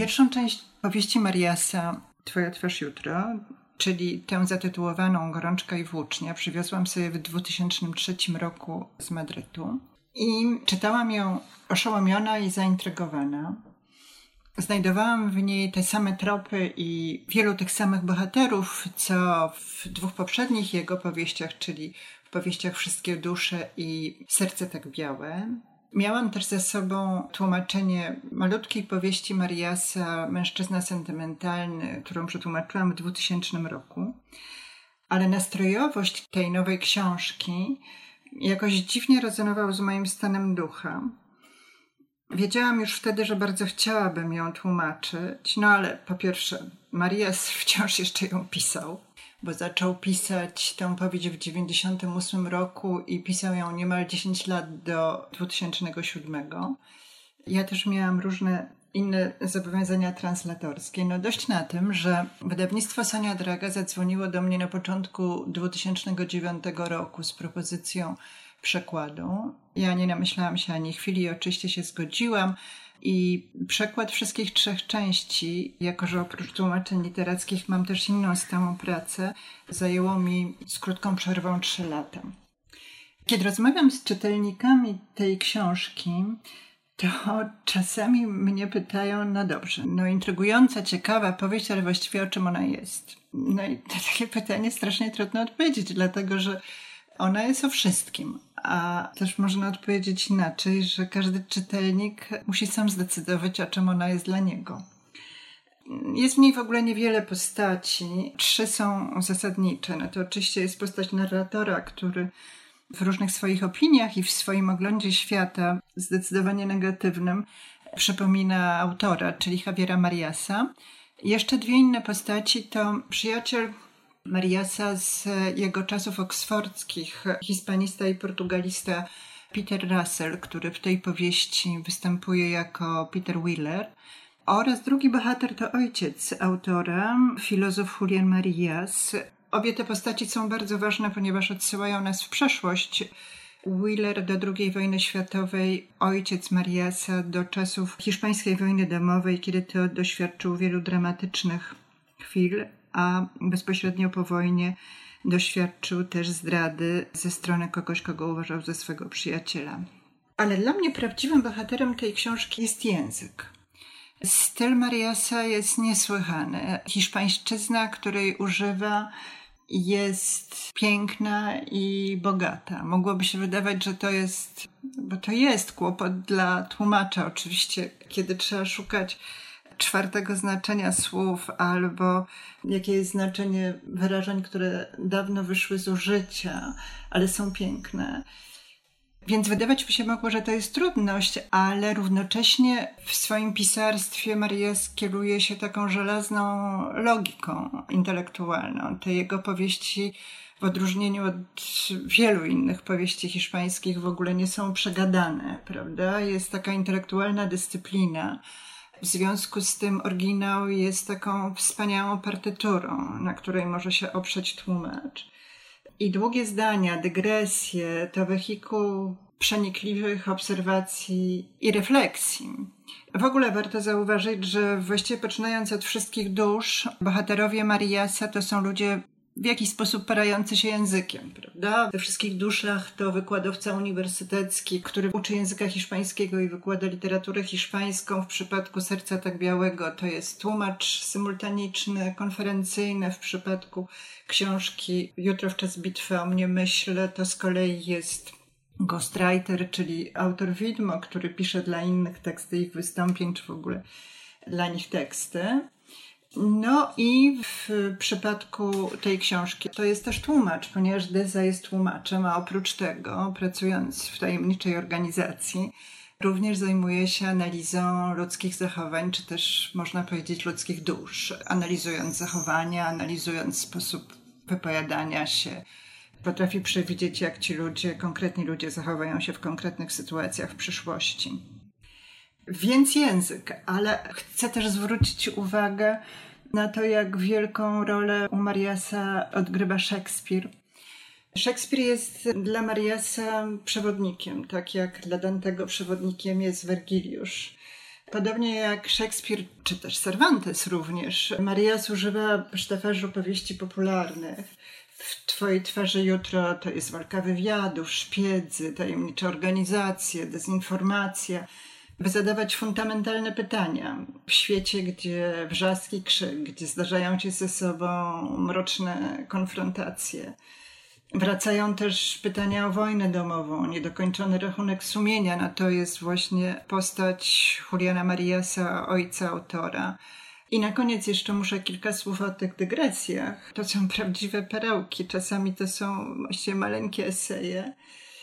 Pierwszą część powieści Mariasa Twoja twarz jutro, czyli tę zatytułowaną Gorączka i włócznia, przywiozłam sobie w 2003 roku z Madrytu i czytałam ją oszołomiona i zaintrygowana. Znajdowałam w niej te same tropy i wielu tych samych bohaterów, co w dwóch poprzednich jego powieściach, czyli w powieściach Wszystkie dusze i Serce tak białe. Miałam też ze sobą tłumaczenie malutkiej powieści Mariasa Mężczyzna sentymentalny, którą przetłumaczyłam w 2000 roku. Ale nastrojowość tej nowej książki jakoś dziwnie rezonował z moim stanem ducha. Wiedziałam już wtedy, że bardzo chciałabym ją tłumaczyć, no ale po pierwsze, Marias wciąż jeszcze ją pisał, bo zaczął pisać tę powieść w 98 roku i pisał ją niemal 10 lat do 2007. Ja też miałam różne inne zobowiązania translatorskie. No dość na tym, że wydawnictwo Sonia Draga zadzwoniło do mnie na początku 2009 roku z propozycją przekładu. Ja nie namyślałam się ani chwili, oczywiście się zgodziłam. I przekład wszystkich trzech części, jako że oprócz tłumaczeń literackich mam też inną stałą pracę, zajęło mi z krótką przerwą trzy lata. Kiedy rozmawiam z czytelnikami tej książki, to czasami mnie pytają, no dobrze, no intrygująca, ciekawa powieść, ale właściwie o czym ona jest? No i na takie pytanie strasznie trudno odpowiedzieć, dlatego że ona jest o wszystkim. A też można odpowiedzieć inaczej, że każdy czytelnik musi sam zdecydować, o czym ona jest dla niego. Jest w niej w ogóle niewiele postaci. Trzy są zasadnicze. No to oczywiście jest postać narratora, który w różnych swoich opiniach i w swoim oglądzie świata, zdecydowanie negatywnym, przypomina autora, czyli Javiera Mariasa. Jeszcze dwie inne postaci to przyjaciel Mariasa z jego czasów oksfordzkich, hispanista i portugalista Peter Russell, który w tej powieści występuje jako Peter Wheeler. Oraz drugi bohater to ojciec autora, filozof Julian Marias. Obie te postaci są bardzo ważne, ponieważ odsyłają nas w przeszłość. Wheeler do II wojny światowej, ojciec Mariasa do czasów hiszpańskiej wojny domowej, kiedy to doświadczył wielu dramatycznych chwil a bezpośrednio po wojnie doświadczył też zdrady ze strony kogoś, kogo uważał za swego przyjaciela. Ale dla mnie prawdziwym bohaterem tej książki jest język. Styl Mariasa jest niesłychany. Hiszpańszczyzna, której używa, jest piękna i bogata. Mogłoby się wydawać, że to jest, bo to jest kłopot dla tłumacza, oczywiście, kiedy trzeba szukać czwartego znaczenia słów, albo jakie jest znaczenie wyrażeń, które dawno wyszły z użycia, ale są piękne. Więc wydawać by się mogło, że to jest trudność, ale równocześnie w swoim pisarstwie Marias kieruje się taką żelazną logiką intelektualną. Te jego powieści, w odróżnieniu od wielu innych powieści hiszpańskich, w ogóle nie są przegadane, prawda? Jest taka intelektualna dyscyplina w związku z tym oryginał jest taką wspaniałą partyturą, na której może się oprzeć tłumacz. I długie zdania, dygresje to wehikuł przenikliwych obserwacji i refleksji. W ogóle warto zauważyć, że właściwie poczynając od wszystkich dusz, bohaterowie Mariasa to są ludzie w jakiś sposób parający się językiem, prawda? We wszystkich duszach to wykładowca uniwersytecki, który uczy języka hiszpańskiego i wykłada literaturę hiszpańską. W przypadku Serca tak Białego to jest tłumacz symultaniczny, konferencyjny. W przypadku książki Jutro w czas bitwy o mnie myślę, to z kolei jest ghostwriter, czyli autor widmo, który pisze dla innych teksty ich wystąpień, czy w ogóle dla nich teksty. No i w przypadku tej książki to jest też tłumacz, ponieważ Deza jest tłumaczem, a oprócz tego, pracując w tajemniczej organizacji, Również zajmuje się analizą ludzkich zachowań, czy też można powiedzieć ludzkich dusz, analizując zachowania, analizując sposób wypowiadania się. Potrafi przewidzieć, jak ci ludzie, konkretni ludzie zachowają się w konkretnych sytuacjach w przyszłości. Więc język, ale chcę też zwrócić uwagę na to, jak wielką rolę u Mariasa odgrywa Szekspir. Szekspir jest dla Mariasa przewodnikiem, tak jak dla Dantego przewodnikiem jest Wergiliusz. Podobnie jak Szekspir, czy też Cervantes również, Marias używa sztafarzu powieści popularnych. W Twojej twarzy jutro to jest walka wywiadów, szpiedzy, tajemnicze organizacje, dezinformacja by zadawać fundamentalne pytania. W świecie, gdzie wrzaski krzyk, gdzie zdarzają się ze sobą mroczne konfrontacje. Wracają też pytania o wojnę domową, niedokończony rachunek sumienia. Na to jest właśnie postać Juliana Mariasa, ojca autora. I na koniec jeszcze muszę kilka słów o tych dygresjach. To są prawdziwe perełki, czasami to są właściwie maleńkie eseje.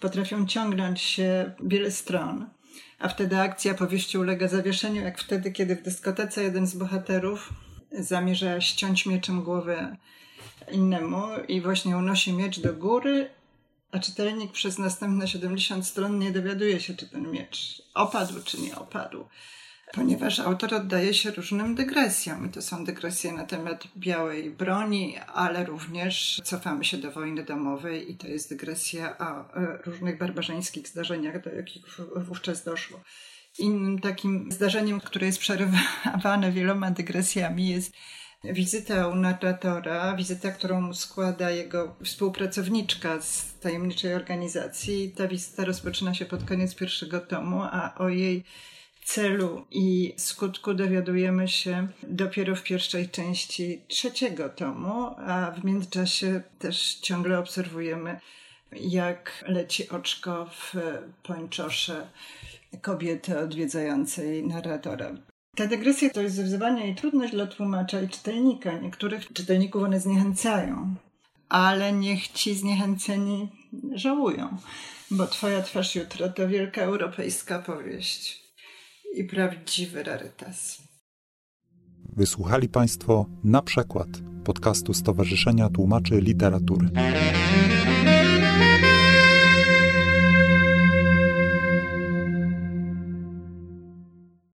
Potrafią ciągnąć się wiele stron a wtedy akcja powieści ulega zawieszeniu, jak wtedy, kiedy w dyskotece jeden z bohaterów zamierza ściąć mieczem głowę innemu i właśnie unosi miecz do góry, a czytelnik przez następne 70 stron nie dowiaduje się, czy ten miecz opadł, czy nie opadł ponieważ autor oddaje się różnym dygresjom. To są dygresje na temat białej broni, ale również cofamy się do wojny domowej i to jest dygresja o e, różnych barbarzyńskich zdarzeniach, do jakich wówczas doszło. Innym takim zdarzeniem, które jest przerywane wieloma dygresjami, jest wizyta u narratora, wizyta, którą składa jego współpracowniczka z tajemniczej organizacji. Ta wizyta rozpoczyna się pod koniec pierwszego tomu, a o jej celu i skutku dowiadujemy się dopiero w pierwszej części trzeciego tomu, a w międzyczasie też ciągle obserwujemy, jak leci oczko w pończosze kobiety odwiedzającej narratora. Ta dygresja to jest wyzwanie i trudność dla tłumacza i czytelnika. Niektórych czytelników one zniechęcają, ale niech ci zniechęceni żałują, bo Twoja twarz jutro to wielka europejska powieść i prawdziwy rarytas. Wysłuchali Państwo na przykład podcastu Stowarzyszenia Tłumaczy Literatury.